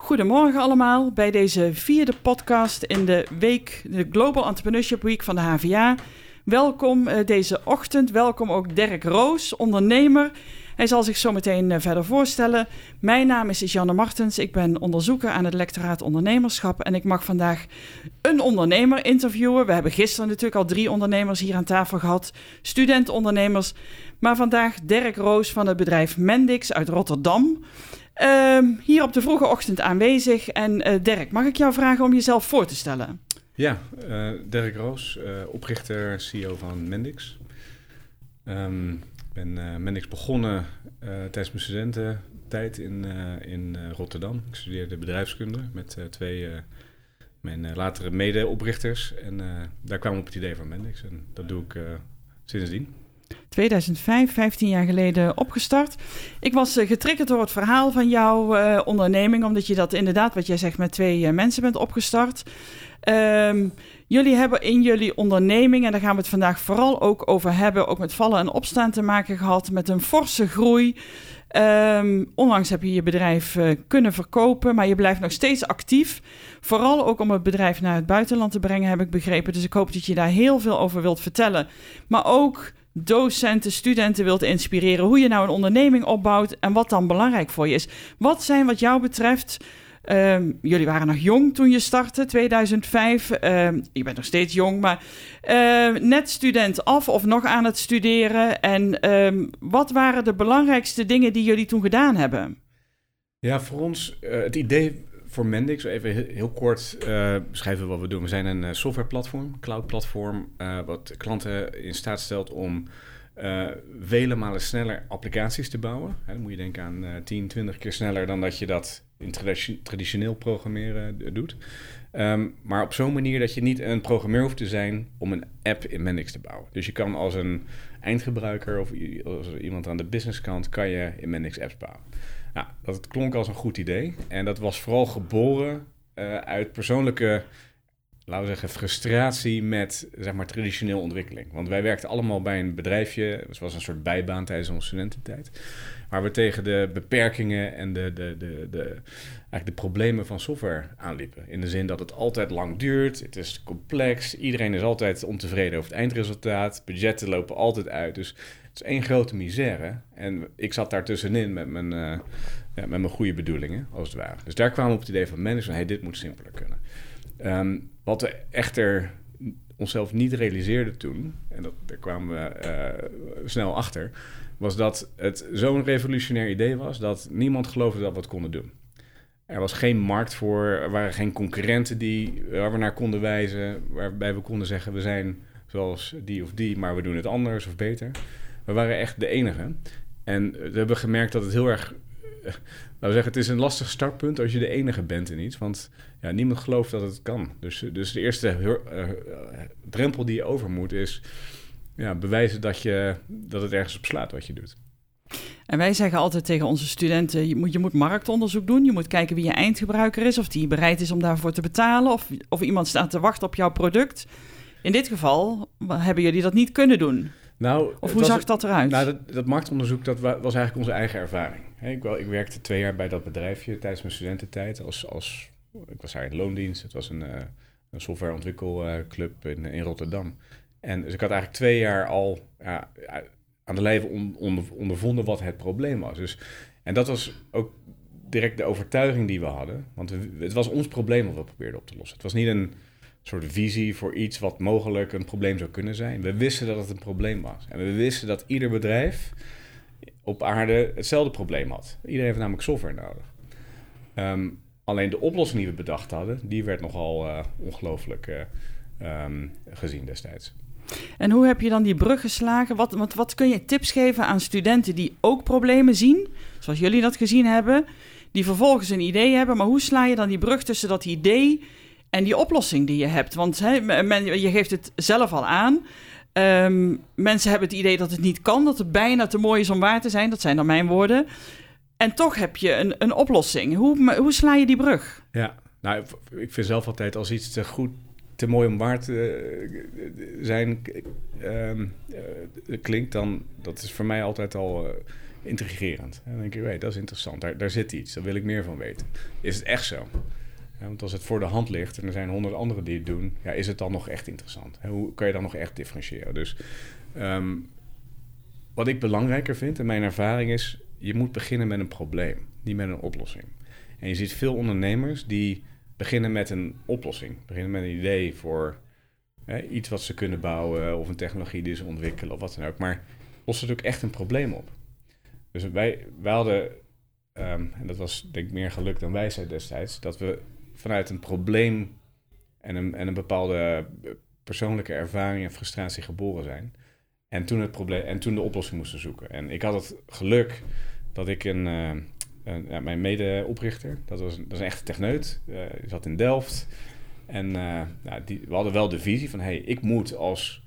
Goedemorgen allemaal bij deze vierde podcast in de week, de Global Entrepreneurship Week van de HVA. Welkom uh, deze ochtend, welkom ook Dirk Roos, ondernemer. Hij zal zich zo meteen uh, verder voorstellen. Mijn naam is Janne Martens, ik ben onderzoeker aan het lectoraat ondernemerschap en ik mag vandaag een ondernemer interviewen. We hebben gisteren natuurlijk al drie ondernemers hier aan tafel gehad, studentondernemers. Maar vandaag Dirk Roos van het bedrijf Mendix uit Rotterdam. Uh, hier op de vroege ochtend aanwezig. En uh, Dirk, mag ik jou vragen om jezelf voor te stellen? Ja, uh, Dirk Roos, uh, oprichter, CEO van Mendix. Um, ik ben Mendix begonnen tijdens mijn studententijd in, in Rotterdam. Ik studeerde bedrijfskunde met twee mijn latere mede-oprichters. En daar kwam we op het idee van Mendix. En dat doe ik sindsdien. 2005, 15 jaar geleden opgestart. Ik was uh, getriggerd door het verhaal van jouw uh, onderneming, omdat je dat inderdaad, wat jij zegt, met twee uh, mensen bent opgestart. Um, jullie hebben in jullie onderneming, en daar gaan we het vandaag vooral ook over hebben, ook met vallen en opstaan te maken gehad, met een forse groei. Um, onlangs heb je je bedrijf kunnen verkopen, maar je blijft nog steeds actief. Vooral ook om het bedrijf naar het buitenland te brengen, heb ik begrepen. Dus ik hoop dat je daar heel veel over wilt vertellen. Maar ook docenten, studenten wilt inspireren. Hoe je nou een onderneming opbouwt en wat dan belangrijk voor je is. Wat zijn wat jou betreft... Um, jullie waren nog jong toen je startte, 2005. Um, je bent nog steeds jong, maar uh, net student af of nog aan het studeren. En wat waren de belangrijkste dingen die jullie toen gedaan hebben? Ja, voor ons, uh, het idee voor Mendix, even heel kort uh, beschrijven wat we doen. We zijn een uh, softwareplatform, cloud-platform, uh, wat klanten in staat stelt om vele malen sneller applicaties te bouwen. Hè, dan moet je denken aan 10, 20 keer sneller dan dat je dat in traditioneel programmeren doet. Um, maar op zo'n manier dat je niet een programmeur hoeft te zijn om een app in Mendix te bouwen. Dus je kan als een eindgebruiker of als iemand aan de businesskant, kan je in Mendix apps bouwen. Dat klonk als een goed idee. En dat was vooral geboren uh, uit persoonlijke, laten we zeggen, frustratie met zeg maar, traditioneel ontwikkeling. Want wij werkten allemaal bij een bedrijfje, het was een soort bijbaan tijdens onze studententijd. Waar we tegen de beperkingen en de, de, de, de, eigenlijk de problemen van software aanliepen. In de zin dat het altijd lang duurt, het is complex, iedereen is altijd ontevreden over het eindresultaat, budgetten lopen altijd uit. Dus het is één grote misère. En ik zat daar tussenin met mijn, uh, ja, met mijn goede bedoelingen, als het ware. Dus daar kwamen we op het idee van management, hey, dit moet simpeler kunnen. Um, wat we echter onszelf niet realiseerden toen, en dat, daar kwamen we uh, snel achter, was dat het zo'n revolutionair idee was dat niemand geloofde dat we het konden doen. Er was geen markt voor, er waren geen concurrenten die, waar we naar konden wijzen, waarbij we konden zeggen we zijn zoals die of die, maar we doen het anders of beter. We waren echt de enige. En we hebben gemerkt dat het heel erg. We zeggen, het is een lastig startpunt als je de enige bent in iets. Want ja, niemand gelooft dat het kan. Dus, dus de eerste uh, drempel die je over moet is ja, bewijzen dat, je, dat het ergens op slaat wat je doet. En wij zeggen altijd tegen onze studenten: je moet, je moet marktonderzoek doen. Je moet kijken wie je eindgebruiker is, of die bereid is om daarvoor te betalen, of, of iemand staat te wachten op jouw product. In dit geval hebben jullie dat niet kunnen doen. Nou, of hoe zag dat eruit? Nou, dat, dat marktonderzoek dat was eigenlijk onze eigen ervaring. ik, ik, werkte twee jaar bij dat bedrijfje tijdens mijn studententijd. Als, als, ik was daar in loondienst. Het was een, uh, een softwareontwikkelclub in, in Rotterdam. En dus ik had eigenlijk twee jaar al ja, aan de lijve on, onder, ondervonden wat het probleem was. Dus, en dat was ook direct de overtuiging die we hadden. Want het was ons probleem wat we probeerden op te lossen. Het was niet een soort visie voor iets wat mogelijk een probleem zou kunnen zijn. We wisten dat het een probleem was. En we wisten dat ieder bedrijf op aarde hetzelfde probleem had. Iedereen heeft namelijk software nodig. Um, alleen de oplossing die we bedacht hadden, die werd nogal uh, ongelooflijk uh, um, gezien destijds. En hoe heb je dan die brug geslagen? Wat, wat, wat kun je tips geven aan studenten die ook problemen zien, zoals jullie dat gezien hebben, die vervolgens een idee hebben, maar hoe sla je dan die brug tussen dat idee en die oplossing die je hebt. Want men, je geeft het zelf al aan. Um, mensen hebben het idee dat het niet kan, dat het bijna te mooi is om waar te zijn. Dat zijn dan mijn woorden. En toch heb je een, een oplossing. Hoe, hoe sla je die brug? Ja, nou, ik vind zelf altijd als iets te goed, te mooi om waar te zijn um, uh, klinkt, dan dat is voor mij altijd al. Uh, intrigerend. En dan denk je, hey, dat is interessant, daar, daar zit iets, daar wil ik meer van weten. Is het echt zo? Want als het voor de hand ligt en er zijn honderd anderen die het doen, ja, is het dan nog echt interessant? hoe kan je dan nog echt differentiëren? Dus ehm, wat ik belangrijker vind en mijn ervaring is, je moet beginnen met een probleem, niet met een oplossing. En je ziet veel ondernemers die beginnen met een oplossing, beginnen met een idee voor iets wat ze kunnen bouwen of een technologie die ze ontwikkelen of wat dan ook. Maar lossen ook echt een probleem op. Dus wij, wij hadden, ehm, en dat was denk ik meer geluk dan wijsheid destijds, dat we vanuit een probleem en een, en een bepaalde persoonlijke ervaring en frustratie geboren zijn. En toen, het probleem, en toen de oplossing moesten zoeken. En ik had het geluk dat ik een, uh, een ja, mijn medeoprichter, dat was, dat was een echte techneut, uh, zat in Delft. En nou, die, we hadden wel de visie van, hey, ik moet als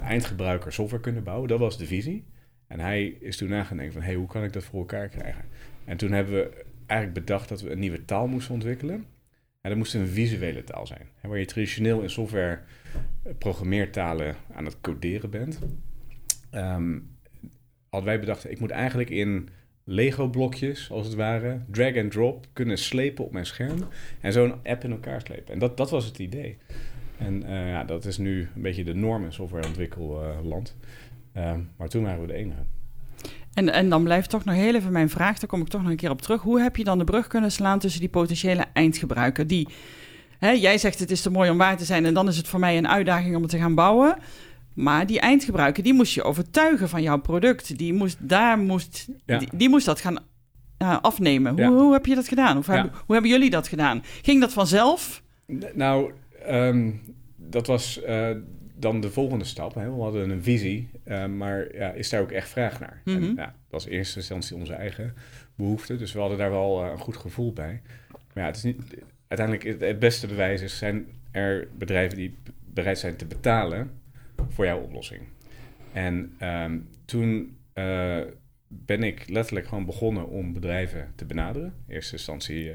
eindgebruiker software kunnen bouwen. Dat was de visie. En hij is toen nagedacht van, hey, hoe kan ik dat voor elkaar krijgen? En toen hebben we eigenlijk bedacht dat we een nieuwe taal moesten ontwikkelen. En dat moest een visuele taal zijn. Waar je traditioneel in software eh, programmeertalen aan het coderen bent. Um, hadden wij bedacht, ik moet eigenlijk in Lego-blokjes, als het ware, drag and drop kunnen slepen op mijn scherm. En zo een app in elkaar slepen. En dat, dat was het idee. En uh, ja, dat is nu een beetje de norm in softwareontwikkelland. Uh, maar toen waren we de enige. En, en dan blijft toch nog heel even mijn vraag, daar kom ik toch nog een keer op terug. Hoe heb je dan de brug kunnen slaan tussen die potentiële eindgebruiker? Die, hè, jij zegt het is te mooi om waar te zijn en dan is het voor mij een uitdaging om het te gaan bouwen. Maar die eindgebruiker, die moest je overtuigen van jouw product. Die moest, daar moest, die, moest dat gaan uh, afnemen. Hoe, hoe, heb je dat gedaan? Hoe, hebben, hoe hebben jullie dat gedaan? Ging dat vanzelf? Nou, um, dat was... Uh, dan de volgende stap. Hè? We hadden een visie, uh, maar ja, is daar ook echt vraag naar? Mm -hmm. en, mhm. ja, dat was in eerste instantie onze eigen behoefte, dus we hadden daar wel uh, een goed gevoel bij. Maar ja, het is niet, uiteindelijk het beste bewijs is, zijn er bedrijven die bereid zijn te betalen voor jouw oplossing. En um, toen uh, ben ik letterlijk gewoon begonnen om bedrijven te benaderen. In eerste instantie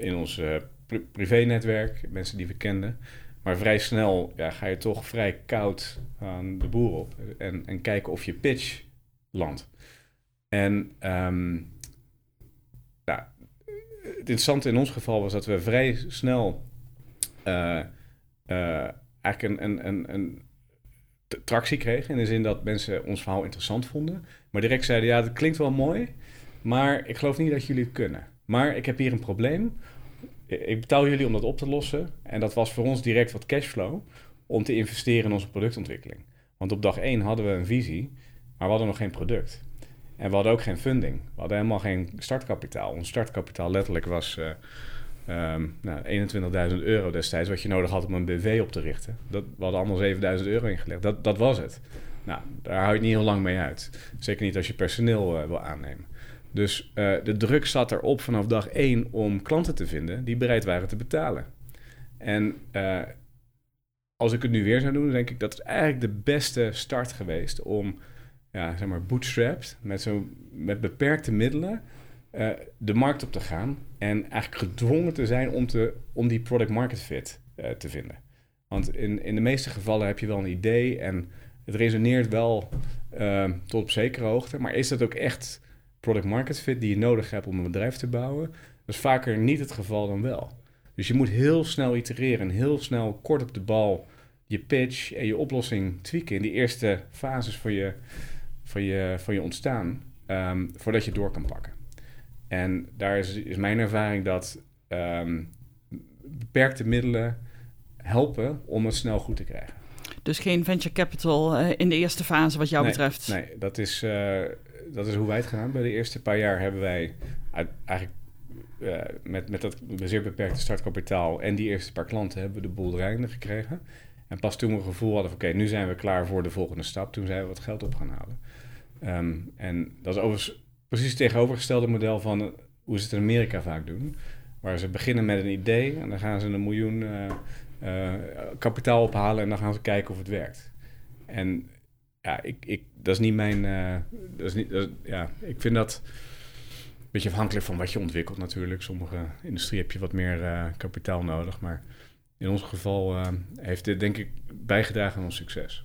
in ons privé-netwerk, mensen die we kenden. Maar vrij snel ja, ga je toch vrij koud aan de boer op en, en kijken of je pitch landt. En um, nou, het interessante in ons geval was dat we vrij snel uh, uh, eigenlijk een, een tractie kregen. In de zin dat mensen ons verhaal interessant vonden. Maar direct zeiden, ja, dat klinkt wel mooi, maar ik geloof niet dat jullie het kunnen. Maar ik heb hier een probleem ik betaal jullie om dat op te lossen. En dat was voor ons direct wat cashflow om te investeren in onze productontwikkeling. Want op dag 1 hadden we een visie, maar we hadden nog geen product. En we hadden ook geen funding. We hadden helemaal geen startkapitaal. Ons startkapitaal letterlijk was uh, um, nou, 21.000 euro destijds, wat je nodig had om een BV op te richten. Dat, we hadden allemaal 7.000 euro ingelegd. Dat, dat was het. Nou, daar hou je niet heel lang mee uit. Zeker niet als je personeel uh, wil aannemen. Dus uh, de druk zat erop vanaf dag één om klanten te vinden die bereid waren te betalen. En uh, als ik het nu weer zou doen, denk ik dat het eigenlijk de beste start geweest om, ja, zeg maar, bootstrapped, met, zo, met beperkte middelen, uh, de markt op te gaan. En eigenlijk gedwongen te zijn om, te, om die product market fit te vinden. Want in, in de meeste gevallen heb je wel een idee en het resoneert wel tot op zekere hoogte. Maar is dat ook echt product market fit die je nodig hebt om een bedrijf te bouwen. Dat is vaker niet het geval dan wel. Dus je moet heel snel itereren en heel snel kort op de bal je pitch en je oplossing tweaken in die eerste fases van je, van je, van je ontstaan, um, voordat je door kan pakken. En daar is, is mijn ervaring dat um, beperkte middelen helpen om het snel goed te krijgen. Dus geen venture capital uh, in de eerste fase wat jou nee, betreft? Nee, dat is, uh, dat is hoe wij het gedaan. Bij de eerste paar jaar hebben wij eigenlijk uh, met, met dat zeer beperkte startkapitaal en die eerste paar klanten hebben we de boel draaiende gekregen. En pas toen we het gevoel hadden van oké, nu zijn we klaar voor de volgende stap, toen zijn we wat geld op gaan halen. Um, en dat is overigens precies het tegenovergestelde model van uh, hoe ze het in Amerika vaak doen. Waar ze beginnen met een idee en dan gaan ze een miljoen uh, kapitaal ophalen en dan gaan ze kijken of het werkt. En ja, ik, ik, dat is niet mijn. Uh, dat is niet, dat ja, ik vind dat een beetje afhankelijk van wat je ontwikkelt natuurlijk. Sommige industrie heb je wat meer uh, kapitaal nodig. Maar in ons geval uh, heeft dit denk ik bijgedragen aan ons succes.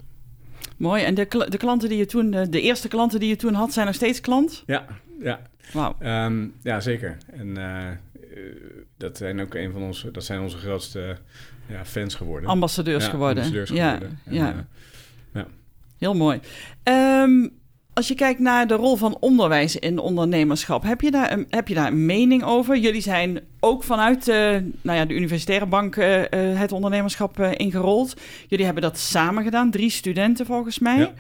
Mooi. En de, de klanten die je toen, de eerste klanten die je toen had, zijn nog steeds klant? Ja, ja. Wauw. Ehm, ja, zeker. En dat zijn ook een van onze, dat zijn onze grootste ja, fans geworden. Ambassadeurs ja, geworden. Ambassadeurs ja, geworden. En, ja. ja. Heel mooi. Um, als je kijkt naar de rol van onderwijs in ondernemerschap, heb je daar een, heb je daar een mening over? Jullie zijn ook vanuit uh, nou ja, de Universitaire Bank uh, het ondernemerschap ingerold. Jullie hebben dat samen gedaan, drie studenten volgens mij. Ja.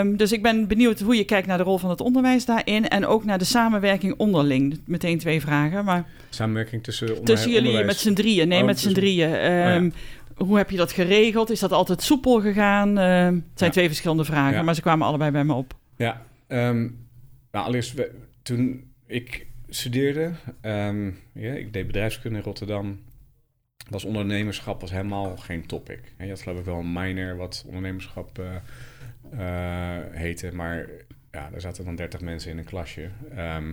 Um, dus ik ben benieuwd hoe je kijkt naar de rol van het onderwijs daarin en ook naar de samenwerking onderling. Meteen twee vragen. Maar samenwerking tussen, onder tussen jullie onderwijs. met z'n drieën. Nee, Oh, met z'n drieën. Um, Oh, ja. Hoe heb je dat geregeld? Is dat altijd soepel gegaan? Uh, het zijn twee verschillende vragen, maar ze kwamen allebei bij me op. Ja, ehm, nou, allereerst, we- toen ik studeerde, ja, ik deed bedrijfskunde in Rotterdam, was ondernemerschap was helemaal geen topic. En je had geloof ik wel een minor wat ondernemerschap eh, eh, heette, maar ja, er zaten dan 30 mensen in een klasje. Ehm,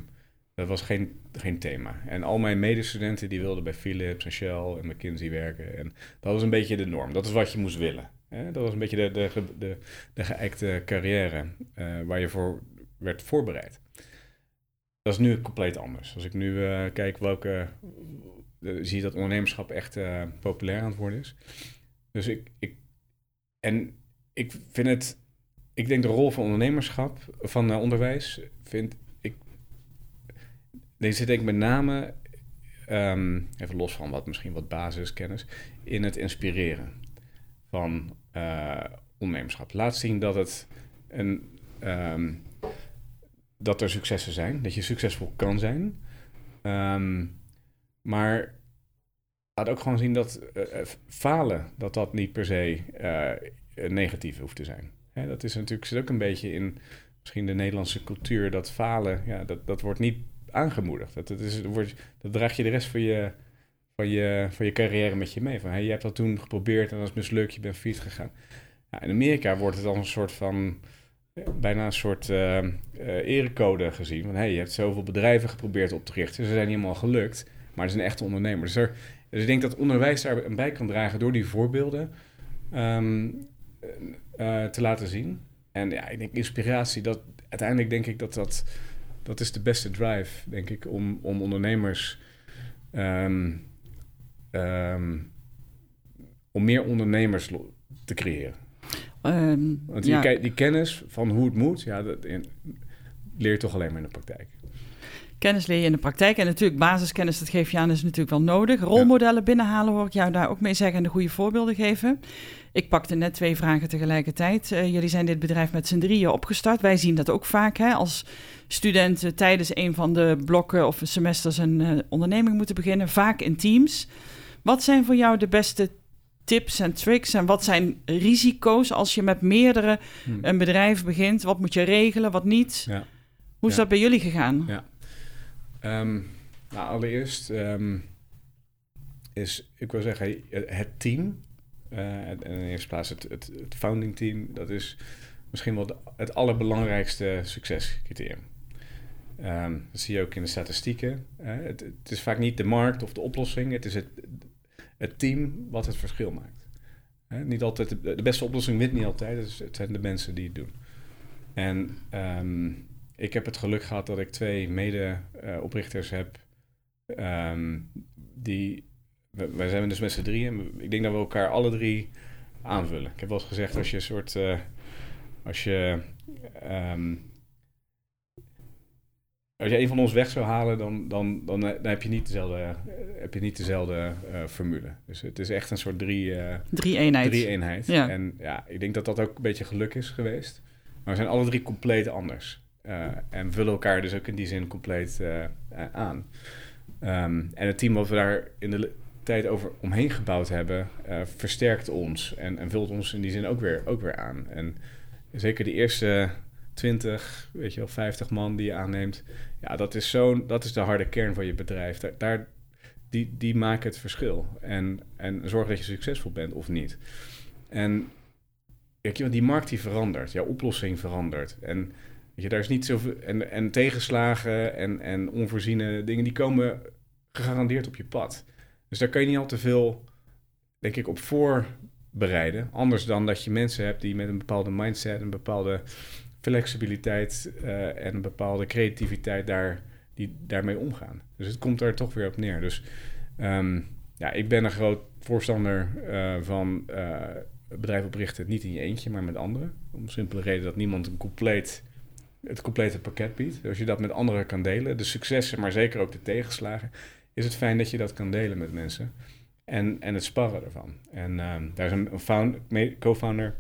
dat was geen, geen thema. En al mijn medestudenten die wilden bij Philips en Shell en McKinsey werken. En dat was een beetje de norm. Dat is wat je moest willen. Dat was een beetje de, de, de, de, geëikte carrière eh, waar je voor werd voorbereid. Dat is nu compleet anders. Als ik nu eh, kijk welke... eh, zie je dat ondernemerschap echt populair aan het worden is. Dus ik, ik... En ik vind het... Ik denk de rol van ondernemerschap, van onderwijs, vind. Deze denk ik met name, ehm, even los van wat misschien wat basiskennis, in het inspireren van eh, ondernemerschap. Laat zien dat het een, ehm, dat er successen zijn, dat je succesvol kan zijn. Ehm, maar laat ook gewoon zien dat eh, eh, falen, dat dat niet per se negatief hoeft te zijn. Dat is natuurlijk zit ook een beetje in misschien de Nederlandse cultuur dat falen, ja, dat, dat wordt niet aangemoedigd. Dat, dat, is, wordt, dat draag je de rest van je, van je, van je carrière met je mee. Van, hey, je hebt dat toen geprobeerd en dat is mislukt, je bent failliet gegaan. In Amerika wordt het dan een soort van, bijna een soort eh, erecode gezien. Van, hey, je hebt zoveel bedrijven geprobeerd op te richten, ze zijn niet helemaal gelukt, maar het is een echte ondernemer. Dus, er, dus ik denk dat onderwijs daar een bij kan dragen door die voorbeelden ehm, eh, te laten zien. En ja, ik denk inspiratie, dat, uiteindelijk denk ik dat dat, dat is de beste drive, denk ik, om, om ondernemers, ehm, ehm, om meer ondernemers te creëren. Ehm, Want die, die kennis van hoe het moet, ja, dat in- leer je toch alleen maar in de praktijk. Kennis leer je in de praktijk. En natuurlijk basiskennis, dat geef je aan, is natuurlijk wel nodig. Rolmodellen binnenhalen hoor ik jou daar ook mee zeggen en de goede voorbeelden geven. Ik pakte net twee vragen tegelijkertijd. Eh, jullie zijn dit bedrijf met z'n drieën opgestart. Wij zien dat ook vaak hè, als studenten tijdens een van de blokken of semesters een eh, onderneming moeten beginnen. Vaak in teams. Wat zijn voor jou de beste tips en tricks? En wat zijn risico's als je met meerdere Hm. een bedrijf begint? Wat moet je regelen, wat niet? Ja. Hoe is Ja. dat bij jullie gegaan? Ja. Ehm, nou, allereerst ehm, is, ik wil zeggen, het team. Eh, en in eerste plaats het, het, founding team. Dat is misschien wel het allerbelangrijkste succescriterium. Ehm, dat zie je ook in de statistieken. Eh, het, is vaak niet de markt of de oplossing. Het is het, het team wat het verschil maakt. Niet altijd, de, beste oplossing wint niet altijd. Het, zijn de mensen die het doen. En ehm, ik heb het geluk gehad dat ik twee mede-oprichters heb. ehm, die, wij zijn dus met z'n drieën. Ik denk dat we elkaar alle drie aanvullen. Ik heb wel eens gezegd, als je een soort. eh, als je. ehm, als je een van ons weg zou halen, dan, dan, dan, dan heb je niet dezelfde, eh, heb je niet dezelfde eh, formule. Dus het is echt een soort drie, eh, Drie eenheid. drie eenheid. Ja. En ja, ik denk dat dat ook een beetje geluk is geweest. Maar we zijn alle drie compleet anders. Eh, en vullen elkaar dus ook in die zin compleet eh, eh, aan. Ehm, en het team wat we daar in de tijd over omheen gebouwd hebben, eh, versterkt ons en, en vult ons in die zin ook weer, ook weer aan. En zeker de eerste 20, weet je wel, 50 man die je aanneemt, ja, dat is, zo'n, dat is de harde kern van je bedrijf. Daar, daar, die, die maken het verschil. En, en zorg dat je succesvol bent of niet. En weet je, die markt die verandert, jouw oplossing verandert. En weet je, daar is niet zoveel. En, en tegenslagen en, en onvoorziene dingen, die komen gegarandeerd op je pad. Dus daar kan je niet al te veel, denk ik, op voor bereiden. Anders dan dat je mensen hebt die met een bepaalde mindset, een bepaalde flexibiliteit uh, en een bepaalde creativiteit daar, die daarmee omgaan. Dus het komt er toch weer op neer. Dus um, ja, ik ben een groot voorstander uh, van uh, bedrijf oprichten niet in je eentje, maar met anderen. Om simpele reden dat niemand een compleet, het complete pakket biedt. Als je dat met anderen kan delen, de successen, maar zeker ook de tegenslagen, is het fijn dat je dat kan delen met mensen. En, en het sparren ervan. En um, daar is een, co-founder,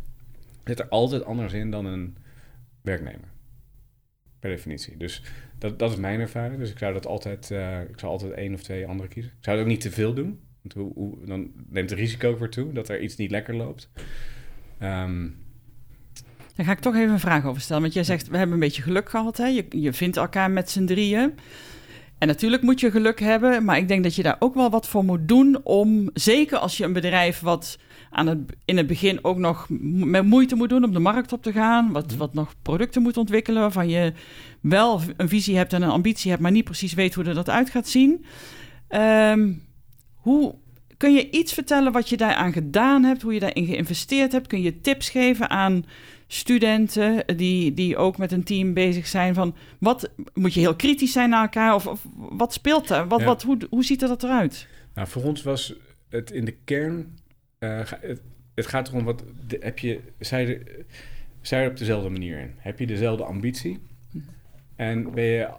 zit er altijd anders in dan een werknemer. Per definitie. Dus dat, dat is mijn ervaring. Dus ik zou dat altijd, uh, ik zou altijd één of twee anderen kiezen. Ik zou het ook niet te veel doen. Want hoe, hoe, dan neemt het risico weer toe dat er iets niet lekker loopt. Um, daar ga ik toch even een vraag over stellen. Want jij zegt, we hebben een beetje geluk gehad. Hè? Je, je vindt elkaar met z'n drieën. En natuurlijk moet je geluk hebben, maar ik denk dat je daar ook wel wat voor moet doen om, zeker als je een bedrijf wat aan het, in het begin ook nog met moeite moet doen om de markt op te gaan, wat, mhm. wat nog producten moet ontwikkelen, waarvan je wel een visie hebt en een ambitie hebt, maar niet precies weet hoe er dat uit gaat zien. Um, hoe kun je iets vertellen wat je daaraan gedaan hebt, hoe je daarin geïnvesteerd hebt? Kun je tips geven aan studenten die, die ook met een team bezig zijn? Van wat moet je heel kritisch zijn naar elkaar? Of, of wat speelt er? Wat, wat, hoe, hoe ziet er dat eruit? Nou, voor ons was het in de kern. Uh, het, het, gaat erom wat heb je. Zij, zij op dezelfde manier in? Heb je dezelfde ambitie? En ben je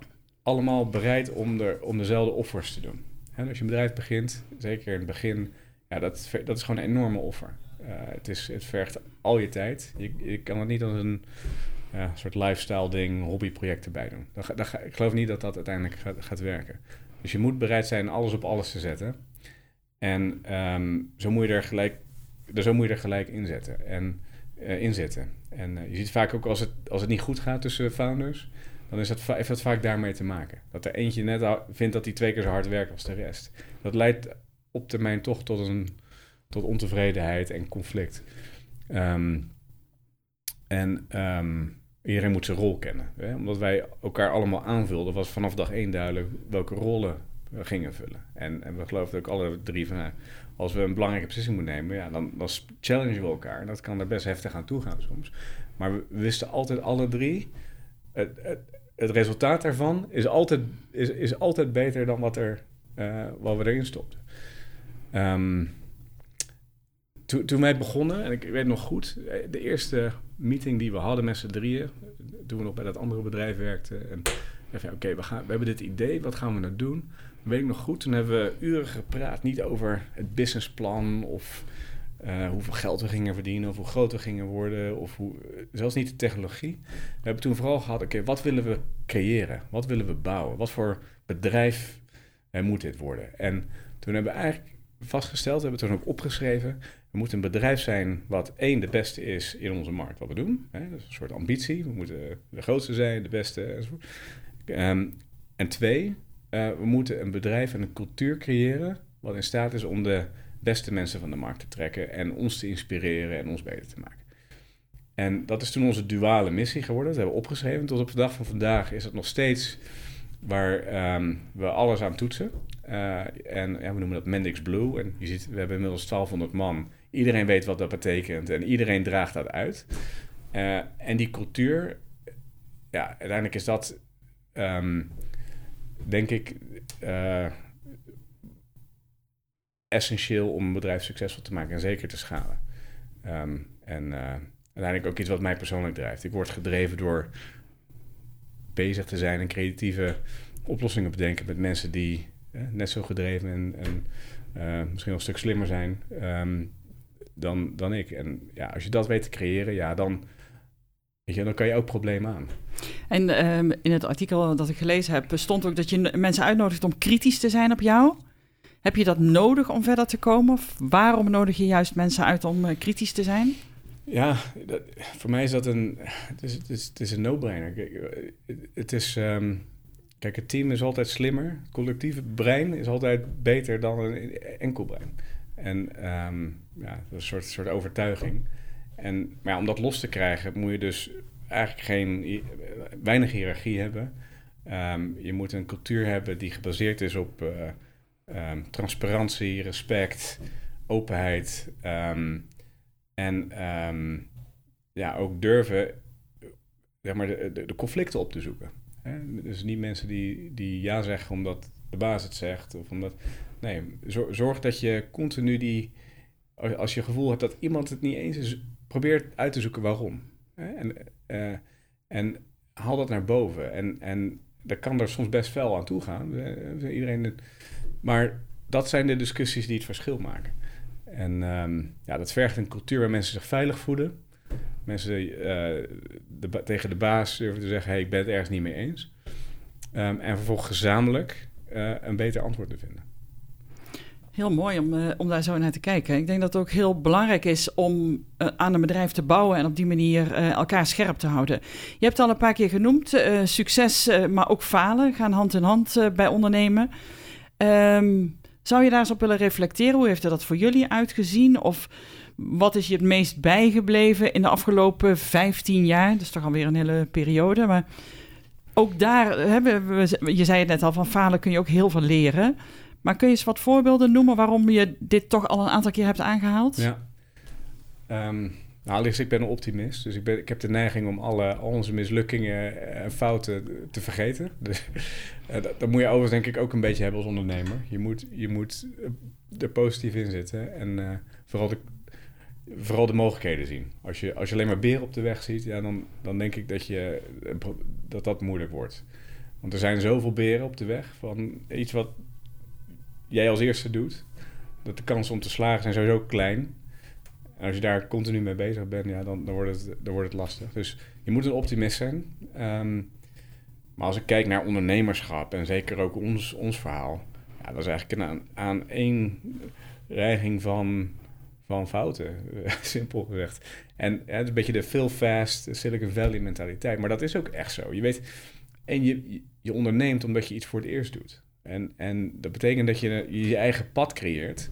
allemaal bereid om, er, om dezelfde offers te doen? als je een bedrijf begint, zeker in het begin, ja, dat, dat is gewoon een enorme offer. Uh, het, is, het vergt al je tijd. Je, kan het niet als een soort lifestyle ding, hobbyproject erbij doen. Ik geloof niet dat dat uiteindelijk gaat, gaat, werken. Dus je moet bereid zijn alles op alles te zetten. En um, zo, moet je er gelijk, zo moet je er gelijk inzetten. En, uh, inzetten. En uh, je ziet vaak ook als het, als het niet goed gaat tussen founders dan is dat, heeft dat vaak daarmee te maken. Dat er eentje net vindt dat hij twee keer zo hard werkt als de rest. Dat leidt op termijn toch tot, een, tot ontevredenheid en conflict. Um, en um, iedereen moet zijn rol kennen. Hè? Omdat wij elkaar allemaal aanvulden, was vanaf dag één duidelijk welke rollen we gingen vullen. En, en we geloofden ook alle drie van, als we een belangrijke beslissing moeten nemen, ja, dan, dan challengen we elkaar. En dat kan er best heftig aan toe gaan soms. Maar we, wisten altijd alle drie, het, het, het resultaat daarvan is altijd, is, is altijd beter dan wat, er, uh, wat we erin stopten. Um, toen wij begonnen, en ik weet nog goed, eh, de eerste meeting die we hadden met z'n drieën, toen we nog bij dat andere bedrijf werkten. En oké, okay, we, we hebben dit idee, wat gaan we nou doen? Weet ik nog goed, toen hebben we uren gepraat, niet over het businessplan of uh, hoeveel geld we gingen verdienen, of hoe groot we gingen worden, of hoe, zelfs niet de technologie. We hebben toen vooral gehad, oké, wat willen we creëren? Wat willen we bouwen? Wat voor bedrijf uh, moet dit worden? En toen hebben we eigenlijk vastgesteld, hebben we toen ook opgeschreven, we moeten een bedrijf zijn wat één, de beste is in onze markt wat we doen. Hè? Dat is een soort ambitie, we moeten de grootste zijn, de beste enzovoort. Um, en twee, uh, we moeten een bedrijf en een cultuur creëren wat in staat is om de beste mensen van de markt te trekken en ons te inspireren en ons beter te maken. En dat is toen onze duale missie geworden. Dat hebben we opgeschreven. Tot op de dag van vandaag is het nog steeds waar um, we alles aan toetsen. Uh, en ja, we noemen dat Mendix Blue. En je ziet, we hebben inmiddels 1200 man. Iedereen weet wat dat betekent en iedereen draagt dat uit. Uh, en die cultuur, ja, uiteindelijk is dat, um, denk ik, uh, essentieel om een bedrijf succesvol te maken en zeker te schalen. Um, en uh, uiteindelijk ook iets wat mij persoonlijk drijft. Ik word gedreven door bezig te zijn en creatieve oplossingen bedenken met mensen die net zo gedreven en, en misschien een stuk slimmer zijn um, dan, dan ik. En ja, als je dat weet te creëren, ja, dan, weet je, dan kan je ook problemen aan. En um, in het artikel dat ik gelezen heb, stond ook dat je mensen uitnodigt om kritisch te zijn op jou. Heb je dat nodig om verder te komen? Of waarom nodig je juist mensen uit om uh, kritisch te zijn? Ja, dat, voor mij is dat een, het is, het is, het is een no-brainer. Het is, um, kijk, het team is altijd slimmer. Het collectieve brein is altijd beter dan een enkel brein. En um, ja, dat is een soort, soort overtuiging. En maar om dat los te krijgen, moet je dus eigenlijk geen, weinig hiërarchie hebben. Um, je moet een cultuur hebben die gebaseerd is op... Uh, um, transparantie, respect, openheid. En ehm, ja, ook durven zeg maar, de, de, de conflicten op te zoeken. Hè? Dus niet mensen die, die ja zeggen omdat de baas het zegt. Of omdat, nee, zorg dat je continu die... Als je gevoel hebt dat iemand het niet eens is, probeer uit te zoeken waarom. En, uh, en haal dat naar boven. En, en dat kan er soms best fel aan toe gaan. Iedereen, maar dat zijn de discussies die het verschil maken. En um, ja, dat vergt een cultuur waar mensen zich veilig voelen. Mensen tegen de baas durven te zeggen: hey, ik ben het ergens niet mee eens. Um, en vervolgens gezamenlijk een beter antwoord te vinden. Heel mooi om, uh, om daar zo naar te kijken. Ik denk dat het ook heel belangrijk is om uh, aan een bedrijf te bouwen en op die manier elkaar scherp te houden. Je hebt al een paar keer genoemd, succes, maar ook falen gaan hand in hand bij ondernemen. Um, zou je daar eens op willen reflecteren? Hoe heeft dat voor jullie uitgezien? Of wat is je het meest bijgebleven in de afgelopen 15 jaar? Dat is toch alweer een hele periode. Maar ook daar, hebben we, je zei het net al, van falen kun je ook heel veel leren. Maar kun je eens wat voorbeelden noemen waarom je dit toch al een aantal keer hebt aangehaald? Ja. Um, nou, ik ben een optimist. Dus ik, ben, ik heb de neiging om alle, al onze mislukkingen en fouten te vergeten. Dus, uh, dat, moet je overigens denk ik ook een beetje hebben als ondernemer. Je moet, je moet er positief in zitten en vooral, de, vooral de mogelijkheden zien. Als je, als je alleen maar beren op de weg ziet, ja, dan, dan denk ik dat, je, dat dat moeilijk wordt. Want er zijn zoveel beren op de weg van iets wat jij als eerste doet. Dat de kansen om te slagen zijn sowieso klein. En als je daar continu mee bezig bent, ja, dan, dan, wordt, het, dan wordt het lastig. Dus je moet een optimist zijn. Um, maar als ik kijk naar ondernemerschap en zeker ook ons, ons verhaal, ja, dat is eigenlijk een aan, aan één reiging van, van fouten, simpel gezegd. En het is een beetje de Phil Fast, Silicon Valley mentaliteit. Maar dat is ook echt zo. Je weet, en je, je onderneemt omdat je iets voor het eerst doet. En, en dat betekent dat je je eigen pad creëert.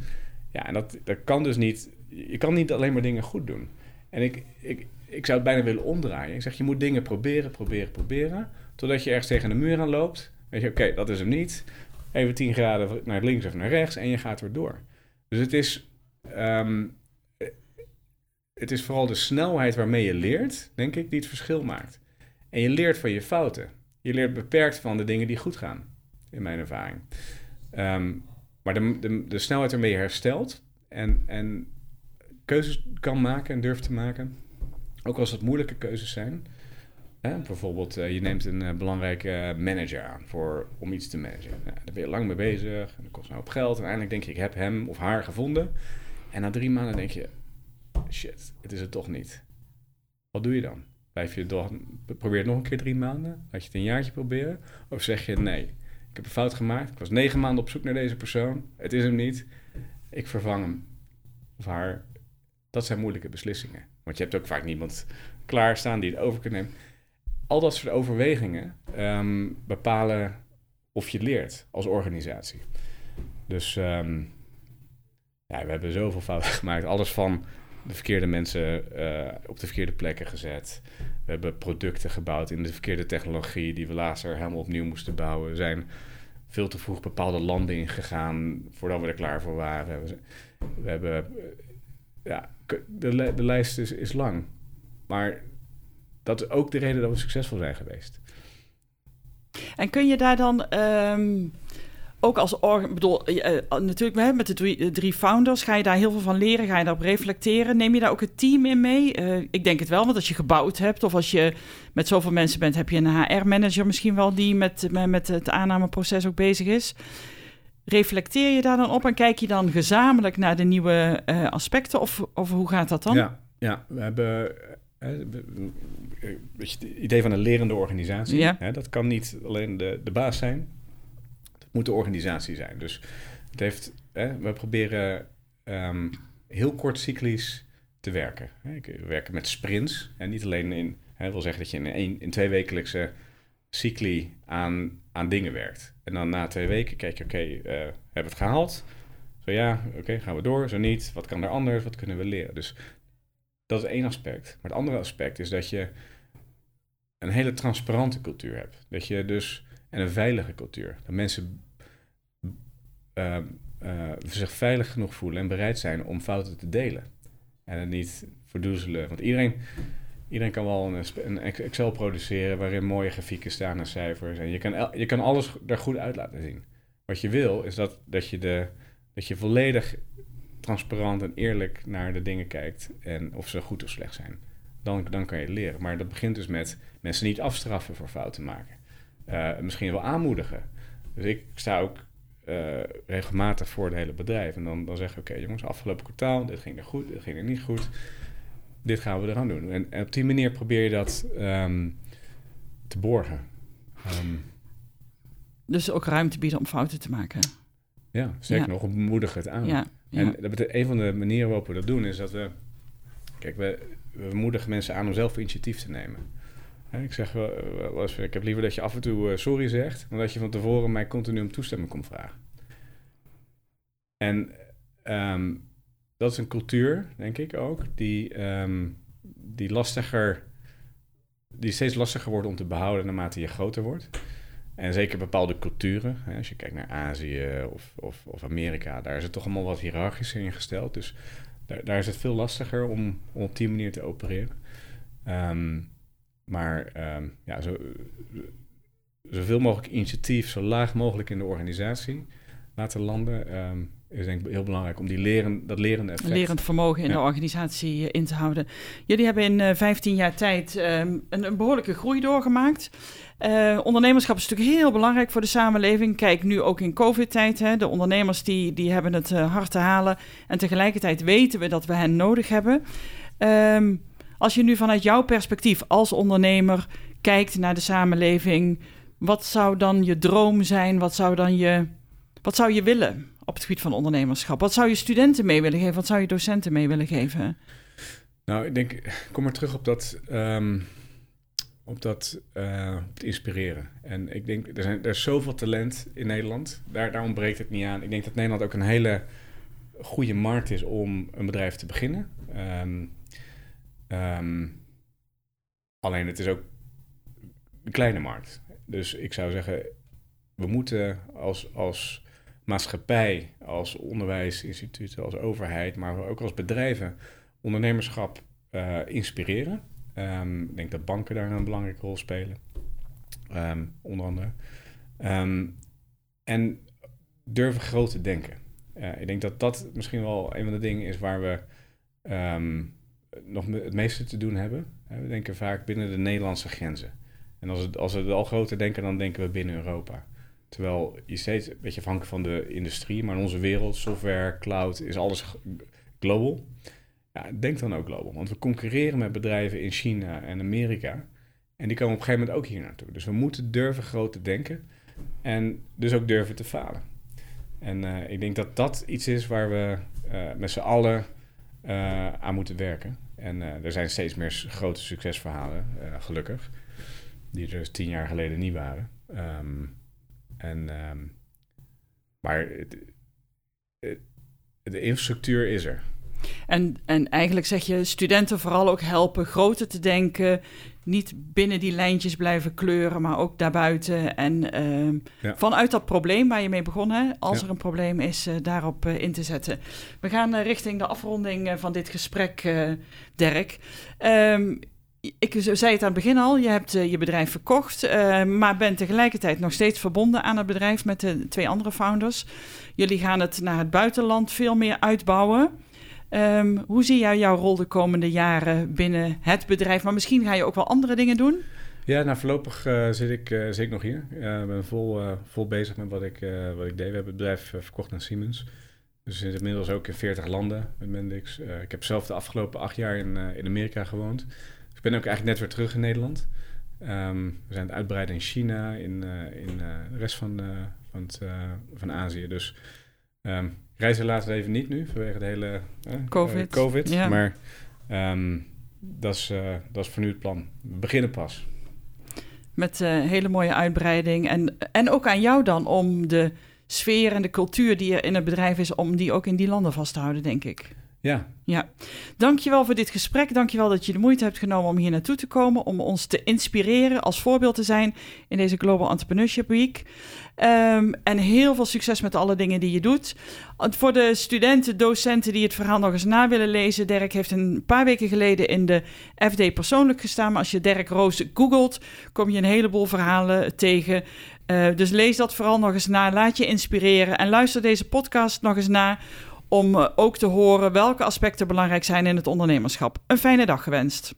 Ja, en dat, dat kan dus niet. Je kan niet alleen maar dingen goed doen. En ik, ik, ik zou het bijna willen omdraaien. Ik zeg, je moet dingen proberen, proberen, proberen. Totdat je ergens tegen de muur aan loopt. Weet je, oké, dat is hem niet. Even 10 graden naar links of naar rechts en je gaat weer door. Dus het is, um, het is vooral de snelheid waarmee je leert, denk ik, die het verschil maakt. En je leert van je fouten. Je leert beperkt van de dingen die goed gaan in mijn ervaring. Um, maar de, de, snelheid waarmee je herstelt en, en keuzes kan maken en durft te maken, ook als het moeilijke keuzes zijn. Hè? Bijvoorbeeld, uh, je neemt een uh, belangrijke manager aan voor, om iets te managen. Nou, daar ben je lang mee bezig en dat kost een hoop geld. En eindelijk denk je, ik heb hem of haar gevonden. En na drie maanden denk je, shit, het is het toch niet. Wat doe je dan? Blijf je door, probeer het nog een keer drie maanden? Laat je het een jaartje proberen? Of zeg je, nee, ik heb een fout gemaakt. Ik was negen maanden op zoek naar deze persoon. Het is hem niet. Ik vervang hem of haar. Dat zijn moeilijke beslissingen. Want je hebt ook vaak niemand klaarstaan die het over kan nemen. Al dat soort overwegingen um, bepalen of je leert als organisatie. Dus um, ja, we hebben zoveel fouten gemaakt. Alles van de verkeerde mensen uh, op de verkeerde plekken gezet. We hebben producten gebouwd in de verkeerde technologie die we later helemaal opnieuw moesten bouwen. We zijn veel te vroeg bepaalde landen ingegaan voordat we er klaar voor waren. We, hebben, eh, ja, de, de lijst is, is lang. Maar dat is ook de reden dat we succesvol zijn geweest. En kun je daar dan um, ook als org, bedoel, uh, natuurlijk met de drie, drie, founders ga je daar heel veel van leren, ga je daarop reflecteren. Neem je daar ook het team in mee? Uh, ik denk het wel, want als je gebouwd hebt of als je met zoveel mensen bent, heb je een HR-manager misschien wel die met, met het aannameproces ook bezig is. Reflecteer je daar dan op en kijk je dan gezamenlijk naar de nieuwe uh, aspecten of, of hoe gaat dat dan? Ja, ja we hebben het idee van een lerende organisatie. Ja. Hè, dat kan niet alleen de, de baas zijn moet de organisatie zijn. Dus het heeft, hè, we proberen um, heel kort cyclisch te werken. We werken met sprints. En niet alleen in, hè, wil zeggen dat je in, een, in twee wekelijkse cycli aan, aan dingen werkt. En dan na twee weken kijk je, oké, okay, uh, hebben we het gehaald? Zo ja, oké, gaan we door. Zo niet, wat kan er anders? Wat kunnen we leren? Dus dat is één aspect. Maar het andere aspect is dat je een hele transparante cultuur hebt. Dat je dus en een veilige cultuur. Dat mensen uh, uh, zich veilig genoeg voelen en bereid zijn om fouten te delen. En het niet verdoezelen. Want iedereen, iedereen kan wel een, een Excel produceren waarin mooie grafieken staan en cijfers. En je kan, je kan alles er goed uit laten zien. Wat je wil is dat, dat, je de, dat je volledig transparant en eerlijk naar de dingen kijkt. En of ze goed of slecht zijn. Dan, dan kan je leren. Maar dat begint dus met mensen niet afstraffen voor fouten maken. Uh, misschien wel aanmoedigen. Dus ik sta ook uh, regelmatig voor het hele bedrijf. En dan, dan zeg ik, oké jongens, afgelopen kwartaal, dit ging er goed, dit ging er niet goed. Dit gaan we eraan doen. En, op die manier probeer je dat um, te borgen. Um, dus ook ruimte bieden om fouten te maken. Ja, zeker nog, moedigen het aan. Ja, En dat betekent, een van de manieren waarop we dat doen is dat we... Kijk, we, we moedigen mensen aan om zelf initiatief te nemen. Ik zeg wel eens, ik heb liever dat je af en toe uh, sorry zegt, dan dat je van tevoren mij continu om toestemming komt vragen. En um, dat is een cultuur, denk ik ook, die, um, die lastiger, die steeds lastiger wordt om te behouden naarmate je groter wordt. En zeker bepaalde culturen, hè, als je kijkt naar Azië of, of, of, Amerika, daar is het toch allemaal wat hiërarchischer ingesteld. Dus daar, daar is het veel lastiger om, om op die manier te opereren. Um, maar um, ja, zo, zoveel mogelijk initiatief, zo laag mogelijk in de organisatie laten landen. Um, is denk ik heel belangrijk om die leren, dat lerende effect... Lerend vermogen in de organisatie eh, in te houden. Jullie hebben in uh, eh, 15 jaar tijd um, een, een, behoorlijke groei doorgemaakt. Uh, ondernemerschap is natuurlijk heel belangrijk voor de samenleving. Kijk, nu ook in covid-tijd. De ondernemers die, die hebben het uh, hard te halen. En tegelijkertijd weten we dat we hen nodig hebben. Um, als je nu vanuit jouw perspectief als ondernemer kijkt naar de samenleving, wat zou dan je droom zijn? Wat zou dan je, wat zou je willen op het gebied van ondernemerschap? Wat zou je studenten mee willen geven? Wat zou je docenten mee willen geven? Nou, ik denk, kom maar terug op dat, um, op dat uh, op inspireren. En ik denk, er, zijn, er is zoveel talent in Nederland. Daar, daar ontbreekt het niet aan. Ik denk dat Nederland ook een hele goede markt is om een bedrijf te beginnen. Um, Um, alleen het is ook een kleine markt. Dus ik zou zeggen, we moeten als, als maatschappij, als onderwijsinstituten, als overheid, maar ook als bedrijven ondernemerschap uh, inspireren. Um, ik denk dat banken daar een belangrijke rol spelen, um, onder andere. En durven groot te denken. Uh, ik denk dat dat misschien wel een van de dingen is waar we nog het meeste te doen hebben. We denken vaak binnen de Nederlandse grenzen. En als, het, als we het al groter denken, dan denken we binnen Europa. Terwijl je steeds een beetje afhankelijk van de industrie, maar in onze wereld, software, cloud, is alles global. Ja, denk dan ook global. Want we concurreren met bedrijven in China en Amerika. En die komen op een gegeven moment ook hier naartoe. Dus we moeten durven groot te denken. En dus ook durven te falen. En uh, ik denk dat dat iets is waar we uh, met z'n allen uh, aan moeten werken. En uh, er zijn steeds meer grote succesverhalen, uh, gelukkig, die er dus tien jaar geleden niet waren. Um, en, um, maar het, de infrastructuur is er. En, en eigenlijk zeg je studenten vooral ook helpen groter te denken. Niet binnen die lijntjes blijven kleuren, maar ook daarbuiten. En uh, vanuit dat probleem waar je mee begon, als er een probleem is, uh, daarop uh, in te zetten. We gaan uh, richting de afronding van dit gesprek, Dirk. Um, ik zei het aan het begin al, je hebt je bedrijf verkocht, maar bent tegelijkertijd nog steeds verbonden aan het bedrijf met de twee andere founders. Jullie gaan het naar het buitenland veel meer uitbouwen. Um, hoe zie jij jouw rol de komende jaren binnen het bedrijf? Maar misschien ga je ook wel andere dingen doen? Ja, nou voorlopig uh, zit, ik, uh, zit ik nog hier. Ik uh, ben vol, vol bezig met wat ik, wat ik deed. We hebben het bedrijf verkocht naar Siemens. Dus zitten inmiddels ook in 40 landen met Mendix. ik heb zelf de afgelopen acht jaar in, in Amerika gewoond. Dus ik ben ook eigenlijk net weer terug in Nederland. Um, we zijn aan het uitbreiden in China, in, in de rest van, van, het, van Azië. Dus um, reizen laten even niet nu, vanwege de hele uh, COVID. COVID. Ja. Maar um, dat, is, uh, dat is voor nu het plan. We beginnen pas. Met uh, hele mooie uitbreiding. En, en ook aan jou dan om de sfeer en de cultuur die er in het bedrijf is, om die ook in die landen vast te houden, denk ik. Ja. Ja, dankjewel voor dit gesprek. Dankjewel dat je de moeite hebt genomen om hier naartoe te komen, om ons te inspireren, als voorbeeld te zijn in deze Global Entrepreneurship Week. Ehm, en heel veel succes met alle dingen die je doet. Voor de studenten, docenten die het verhaal nog eens na willen lezen, Dirk heeft een paar weken geleden in de FD persoonlijk gestaan. Maar als je Dirk Roos googelt, kom je een heleboel verhalen tegen. Uh, dus lees dat vooral nog eens na, laat je inspireren en luister deze podcast nog eens na om uh, ook te horen welke aspecten belangrijk zijn in het ondernemerschap. Een fijne dag gewenst.